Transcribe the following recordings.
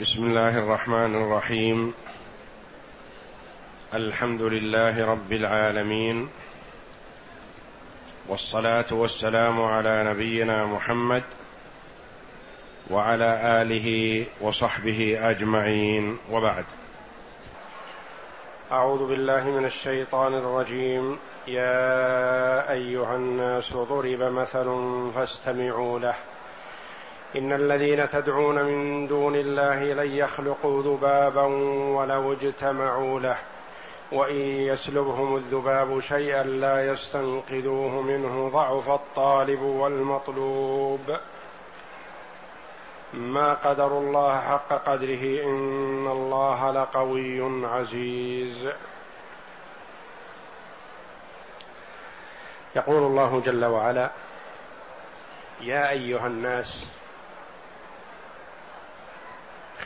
بسم الله الرحمن الرحيم. الحمد لله رب العالمين. والصلاة والسلام على نبينا محمد وعلى آله وصحبه أجمعين. وبعد. أعوذ بالله من الشيطان الرجيم. يا أيها الناس ضرب مثل فاستمعوا له. إن الذين تدعون من دون الله لن يخلقوا ذبابا ولو اجتمعوا له وإن يسلبهم الذباب شيئا لا يستنقذوه منه ضعف الطالب والمطلوب. ما قدروا الله حق قدره إن الله لقوي عزيز. يقول الله جل وعلا يا أيها الناس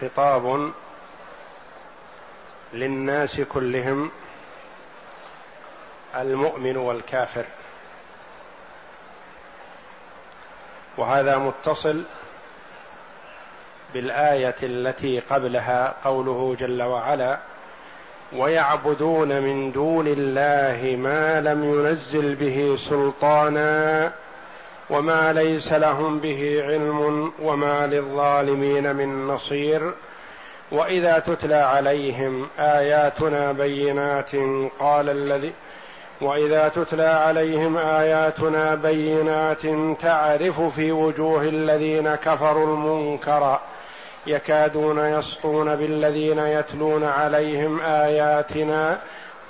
خطاب للناس كلهم المؤمن والكافر. وهذا متصل بالآية التي قبلها قوله جل وعلا ويعبدون من دون الله ما لم ينزل به سلطانا وما ليس لهم به علم وما للظالمين من نصير وإذا تتلى عليهم آياتنا بينات قال الذي وإذا تتلى عليهم آياتنا بينات تعرف في وجوه الذين كفروا المنكر يكادون يسطون بالذين يتلون عليهم آياتنا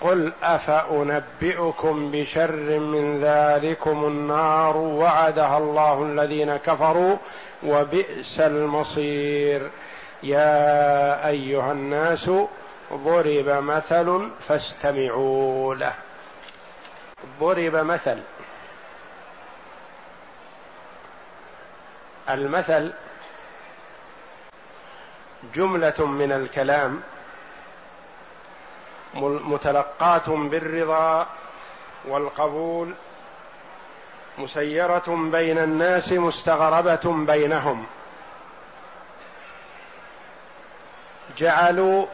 قل أفأنبئكم بشر من ذلكم النار وعدها الله الذين كفروا وبئس المصير. يا أيها الناس ضرب مثل فاستمعوا له. ضرب مثل. المثل جملة من الكلام متلقاة بالرضا والقبول مسيرة بين الناس مستغربة بينهم. جعلوا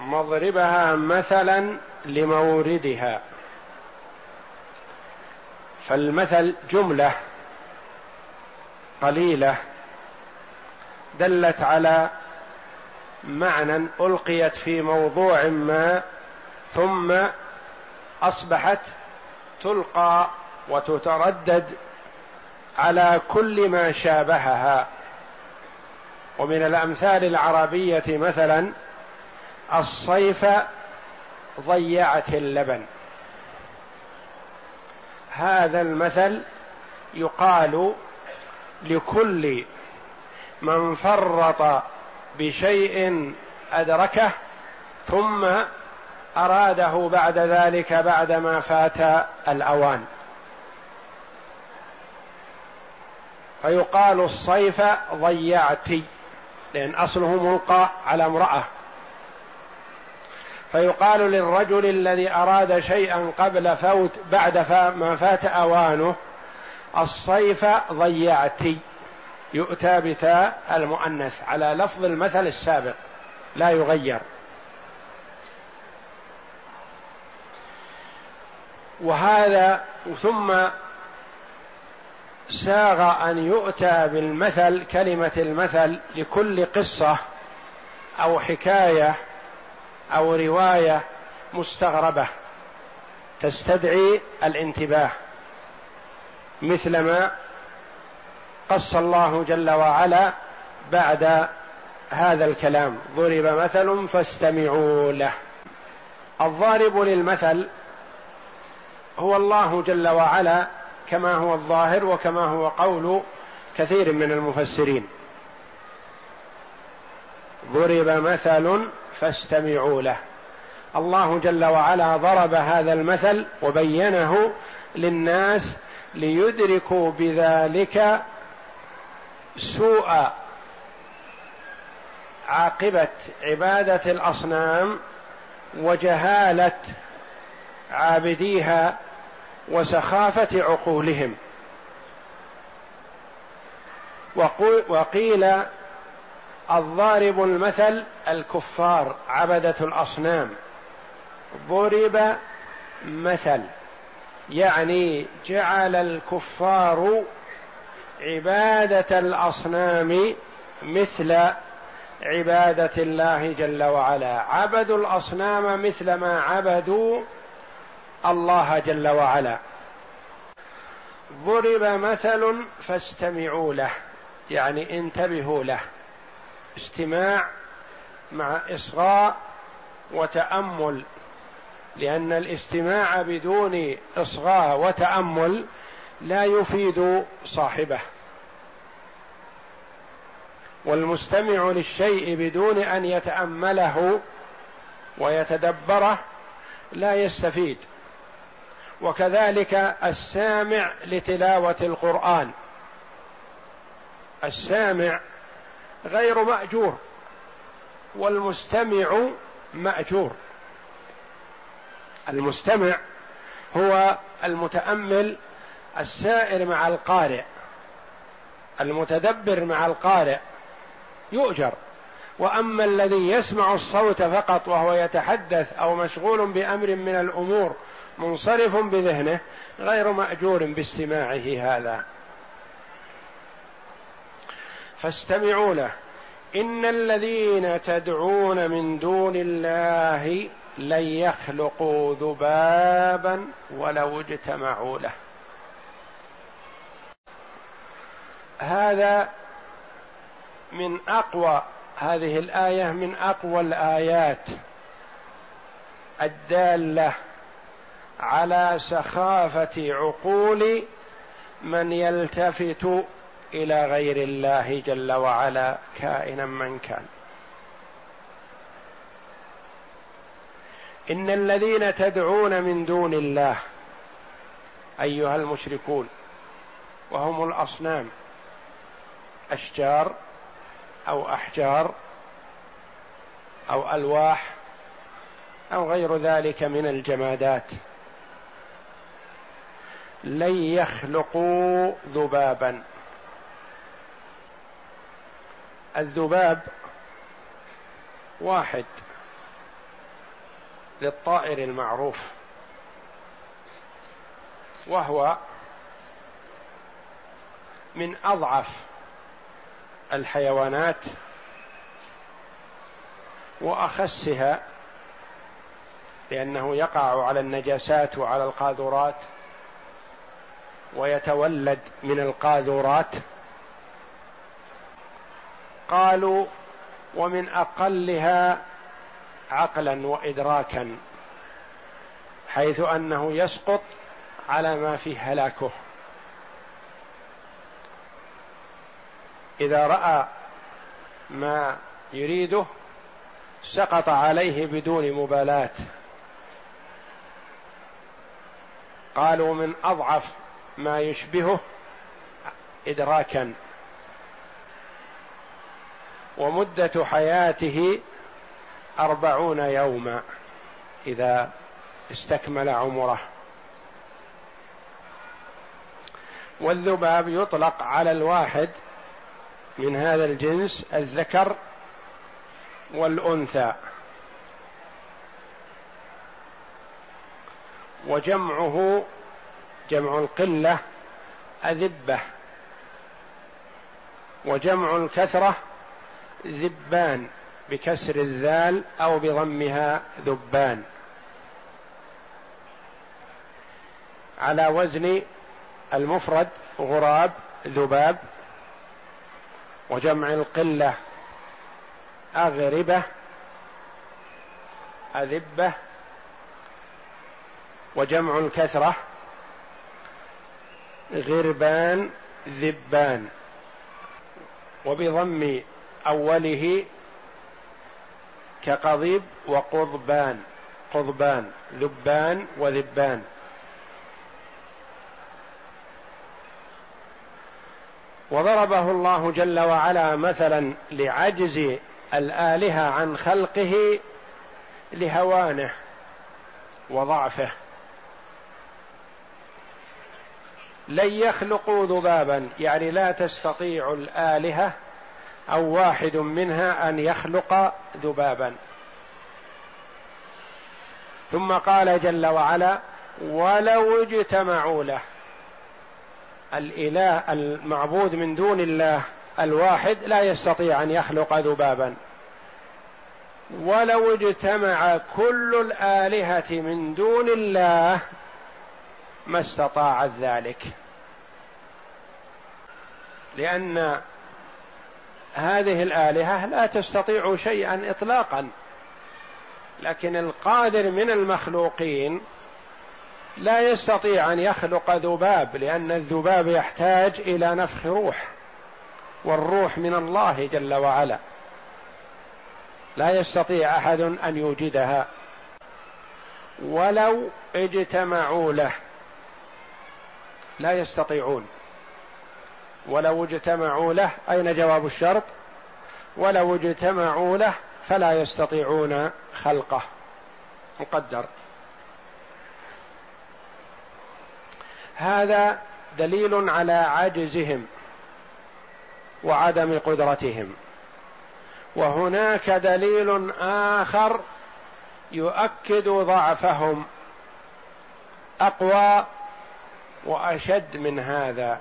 مضربها مثلا لموردها. فالمثل جملة قليلة دلت على معنى ألقيت في موضوع ما ثم أصبحت تلقى وتتردد على كل ما شابهها. ومن الأمثال العربية مثلا الصيف ضيعت اللبن. هذا المثل يقال لكل من فرط بشيء أدركه ثم أراده بعد ذلك بعدما فات الأوان. فيقال الصيف ضيعت لأن أصله ملقى على امرأة. فيقال للرجل الذي أراد شيئا قبل فوت بعد ما فات أوانه الصيف ضيعت يؤتى بتاء المؤنث على لفظ المثل السابق لا يغير. وهذا ثم ساغ أن يؤتى بالمثل كلمة المثل لكل قصة أو حكاية أو رواية مستغربة تستدعي الانتباه مثلما قص الله جل وعلا بعد هذا الكلام ضرب مثل فاستمعوا له. الضارب للمثل هو الله جل وعلا كما هو الظاهر وكما هو قول كثير من المفسرين. ضرب مثل فاستمعوا له. الله جل وعلا ضرب هذا المثل وبينه للناس ليدركوا بذلك سوء عاقبة عبادة الأصنام وجهالة عابديها وسخافة عقولهم. وقيل الضارب المثل الكفار عبدة الأصنام. ضرب مثل يعني جعل الكفار عبادة الأصنام مثل عبادة الله جل وعلا. عبدوا الأصنام مثل ما عبدوا الله جل وعلا. ضرب مثل فاستمعوا له يعني انتبهوا له. استماع مع إصغاء وتأمل لأن الاستماع بدون إصغاء وتأمل لا يفيد صاحبه. والمستمع للشيء بدون أن يتأمله ويتدبره لا يستفيد. وكذلك السامع لتلاوة القرآن. السامع غير مأجور والمستمع مأجور. المستمع هو المتأمل السائر مع القارئ المتدبر مع القارئ يؤجر. وأما الذي يسمع الصوت فقط وهو يتحدث أو مشغول بأمر من الأمور منصرف بذهنه غير مأجور باستماعه هذا. فاستمعوا له. إن الذين تدعون من دون الله لن يخلقوا ذبابا ولو اجتمعوا له. هذا من أقوى هذه الآية من أقوى الآيات الدالة على سخافة عقول من يلتفت إلى غير الله جل وعلا كائنا من كان. إن الذين تدعون من دون الله أيها المشركون وهم الأصنام أشجار أو أحجار أو ألواح أو غير ذلك من الجمادات. لن يخلقوا ذبابا. الذباب واحد للطائر المعروف وهو من أضعف الحيوانات وأخسها لأنه يقع على النجاسات وعلى القاذورات. ويتولد من القاذورات. قالوا ومن أقلها عقلا وادراكا حيث أنه يسقط على ما فيه هلاكه. إذا رأى ما يريده سقط عليه بدون مبالاة. قالوا من أضعف ما يشبهه ادراكا. ومدة حياته أربعون يوما إذا استكمل عمره. والذباب يطلق على الواحد من هذا الجنس الذكر والأنثى. وجمعه جمع القلة أذبة وجمع الكثرة ذبان بكسر الذال أو بضمها ذبان. على وزن المفرد غراب ذباب وجمع القلة أغربة أذبة وجمع الكثرة غربان ذبان. وبضم أوله كقضيب وقضبان. قضبان ذبان وذبان. وضربه الله جل وعلا مثلا لعجز الآلهة عن خلقه لهوانه وضعفه. لن يخلقوا ذبابا. يعني لا تستطيع الآلهة أو واحد منها أن يخلق ذبابا. ثم قال جل وعلا ولو اجتمعوا له. الإله المعبود من دون الله الواحد لا يستطيع أن يخلق ذبابا. ولو اجتمع كل الآلهة من دون الله ما استطاعت ذلك. لأن هذه الآلهة لا تستطيع شيئا اطلاقا لكن القادر من المخلوقين لا يستطيع أن يخلق ذباب لأن الذباب يحتاج إلى نفخ روح والروح من الله جل وعلا. لا يستطيع أحد أن يوجدها. ولو اجتمعوا له لا يستطيعون. ولو اجتمعوا له أين جواب الشرط؟ ولو اجتمعوا له فلا يستطيعون خلقه. مقدر. هذا دليل على عجزهم وعدم قدرتهم. وهناك دليل آخر يؤكد ضعفهم أقوى وأشد من هذا.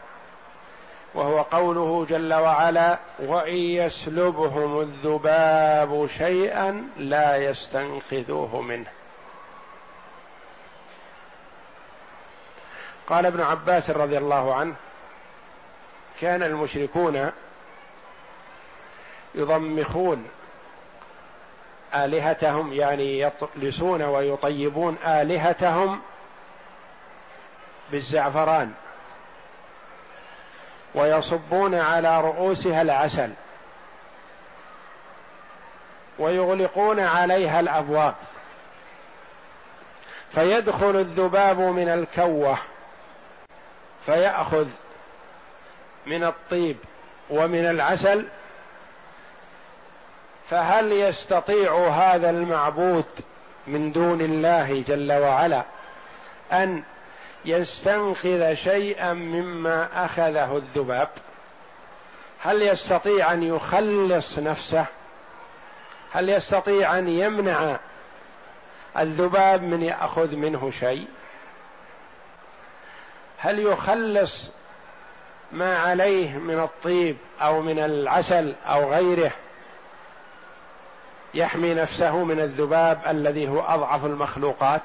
وهو قوله جل وعلا وإن يسلبهم الذباب شيئا لا يستنقذوه منه. قال ابن عباس رضي الله عنه كان المشركون يضمخون آلهتهم يعني يطلسون ويطيبون آلهتهم بالزعفران. ويصبون على رؤوسها العسل ويغلقون عليها الأبواب. فيدخل الذباب من الكوة فيأخذ من الطيب ومن العسل. فهل يستطيع هذا المعبود من دون الله جل وعلا أن يستنقذ شيئا مما أخذه الذباب. هل يستطيع أن يخلص نفسه؟ هل يستطيع أن يمنع الذباب من يأخذ منه شيء؟ هل يخلص ما عليه من الطيب أو من العسل أو غيره؟ يحمي نفسه من الذباب الذي هو أضعف المخلوقات.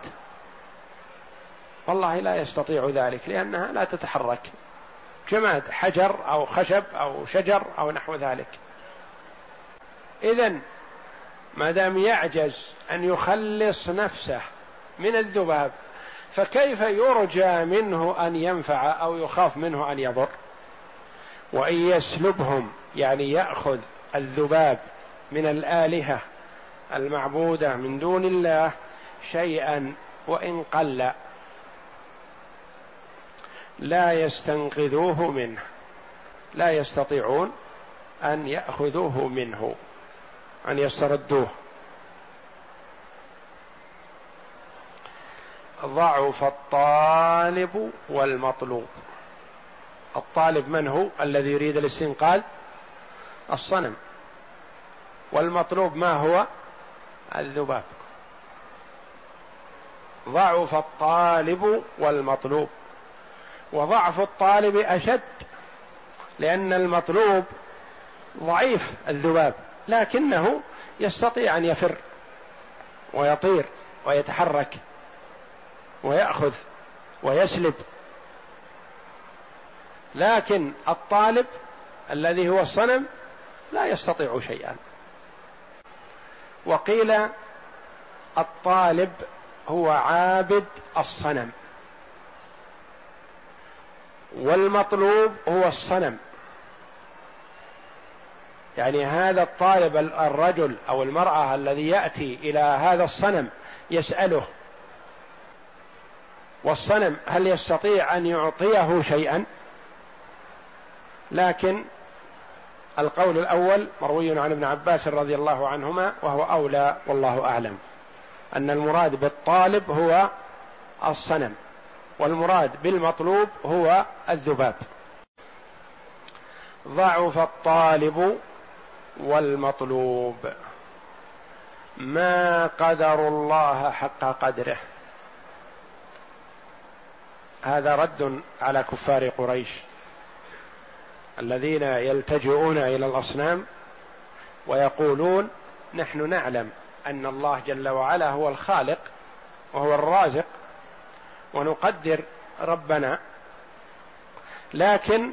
والله لا يستطيع ذلك لأنها لا تتحرك. جماد حجر أو خشب أو شجر أو نحو ذلك. إذا ما دام يعجز أن يخلص نفسه من الذباب فكيف يرجى منه أن ينفع أو يخاف منه أن يضر؟ وإن يسلبهم يعني يأخذ الذباب من الآلهة المعبودة من دون الله شيئا وإن قل لا يستنقذوه منه. لا يستطيعون أن يأخذوه منه أن يستردوه. ضعف الطالب والمطلوب. الطالب من هو؟ الذي يريد الاستنقاذ؟ الصنم. والمطلوب ما هو؟ الذباب. ضعف الطالب والمطلوب. وضعف الطالب أشد لأن المطلوب ضعيف الذباب لكنه يستطيع أن يفر ويطير ويتحرك ويأخذ ويسلب. لكن الطالب الذي هو الصنم لا يستطيع شيئا. وقيل الطالب هو عابد الصنم. والمطلوب هو الصنم. يعني هذا الطالب الرجل أو المرأة الذي يأتي إلى هذا الصنم يسأله والصنم هل يستطيع أن يعطيه شيئا؟ لكن القول الأول مروي عن ابن عباس رضي الله عنهما وهو أولى والله أعلم أن المراد بالطالب هو الصنم. والمراد بالمطلوب هو الذباب. ضعف الطالب والمطلوب. ما قدروا الله حق قدره. هذا رد على كفار قريش الذين يلتجئون إلى الأصنام ويقولون نحن نعلم أن الله جل وعلا هو الخالق وهو الرازق ونقدر ربنا. لكن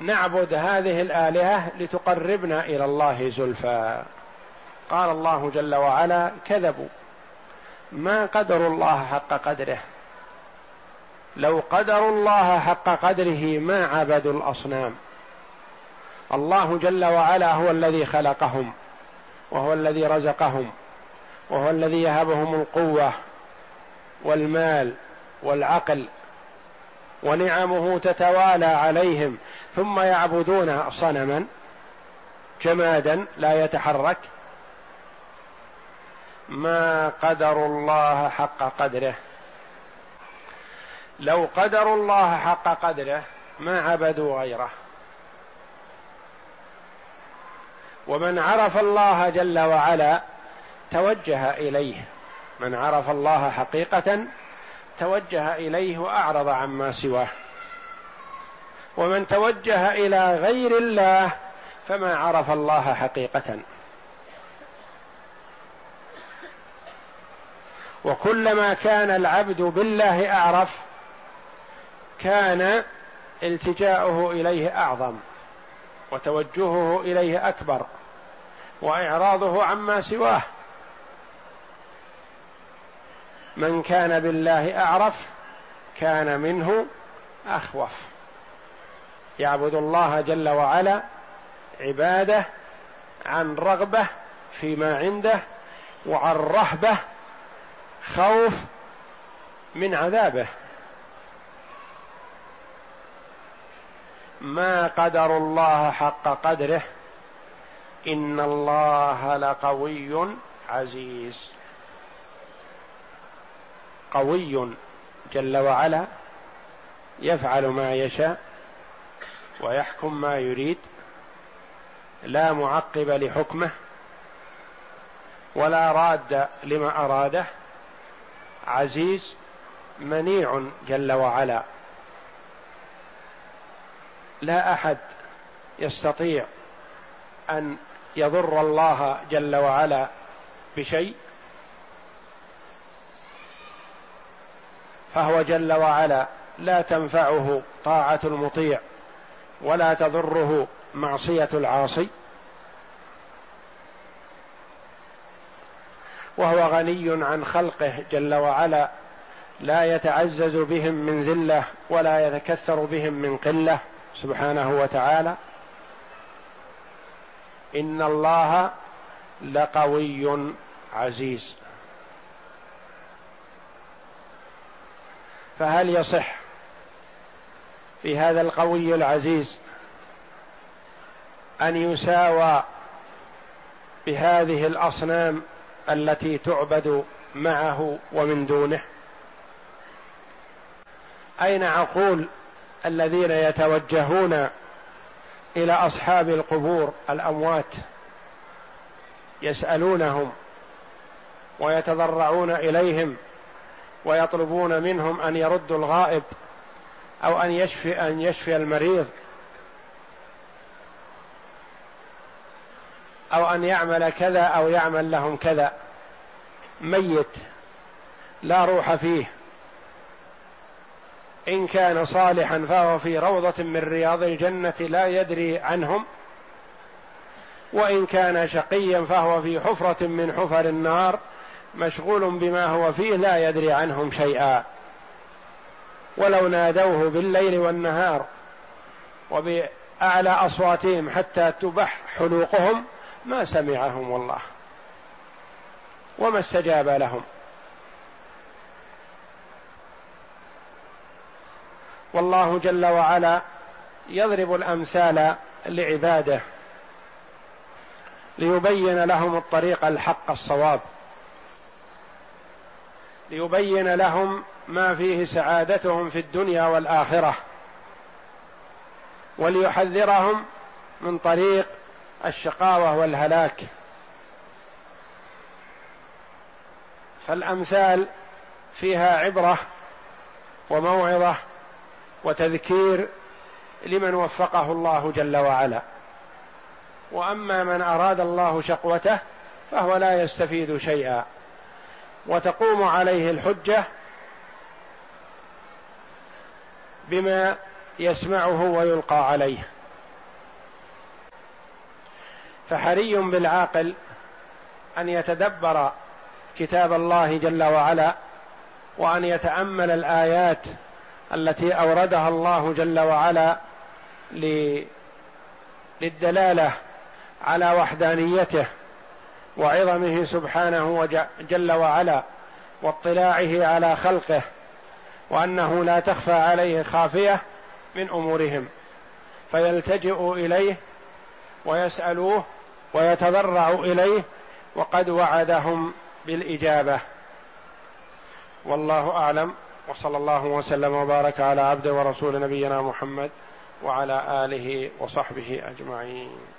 نعبد هذه الآلهة لتقربنا إلى الله زلفى. قال الله جل وعلا كذبوا. ما قدروا الله حق قدره. لو قدروا الله حق قدره ما عبدوا الأصنام. الله جل وعلا هو الذي خلقهم وهو الذي رزقهم وهو الذي يهبهم القوة. والمال والعقل ونعمه تتوالى عليهم ثم يعبدون صنما جمادا لا يتحرك. ما قدروا الله حق قدره؟ لو قدروا الله حق قدره ما عبدوا غيره. ومن عرف الله جل وعلا توجه إليه. من عرف الله حقيقة توجه إليه وأعرض عما سواه. ومن توجه إلى غير الله فما عرف الله حقيقة. وكلما كان العبد بالله أعرف كان التجاؤه إليه أعظم وتوجهه إليه أكبر وإعراضه عما سواه. من كان بالله أعرف كان منه أخوف. يعبد الله جل وعلا عباده عن رغبة فيما عنده وعن رهبة خوف من عذابه. ما قدر الله حق قدره إن الله لقوي عزيز. قوي جل وعلا يفعل ما يشاء ويحكم ما يريد لا معقب لحكمه ولا راد لما أراده عزيز منيع جل وعلا. لا أحد يستطيع أن يضر الله جل وعلا بشيء فهو جل وعلا لا تنفعه طاعة المطيع ولا تضره معصية العاصي. وهو غني عن خلقه جل وعلا لا يتعزز بهم من ذلة ولا يتكثر بهم من قلة سبحانه وتعالى. إن الله لقوي عزيز. فهل يصح في هذا القوي العزيز أن يساوى بهذه الأصنام التي تعبد معه ومن دونه؟ أين عقول الذين يتوجهون إلى أصحاب القبور الأموات يسألونهم ويتضرعون إليهم ويطلبون منهم أن يردوا الغائب أو أن يشفي أن يشفي المريض أو أن يعمل كذا أو يعمل لهم كذا. ميت لا روح فيه. إن كان صالحا فهو في روضة من رياض الجنة لا يدري عنهم. وإن كان شقيا فهو في حفرة من حفر النار. مشغول بما هو فيه لا يدري عنهم شيئا. ولو نادوه بالليل والنهار وبأعلى أصواتهم حتى تبح حلوقهم ما سمعهم والله. وما استجاب لهم. والله جل وعلا يضرب الأمثال لعباده ليبين لهم الطريق الحق الصواب. ليبين لهم ما فيه سعادتهم في الدنيا والآخرة وليحذرهم من طريق الشقاوة والهلاك. فالأمثال فيها عبرة وموعظة وتذكير لمن وفقه الله جل وعلا. وأما من أراد الله شقوته فهو لا يستفيد شيئا. وتقوم عليه الحجة بما يسمعه ويلقى عليه. فحري بالعاقل أن يتدبر كتاب الله جل وعلا وأن يتأمل الآيات التي أوردها الله جل وعلا للدلالة على وحدانيته وعظمه سبحانه جل وعلا واطلاعه على خلقه وأنه لا تخفى عليه خافية من أمورهم. فيلتجئ إليه ويسألوه ويتضرع إليه وقد وعدهم بالإجابة. والله أعلم وصلى الله وسلم وبارك على عبد ورسول نبينا محمد وعلى آله وصحبه أجمعين.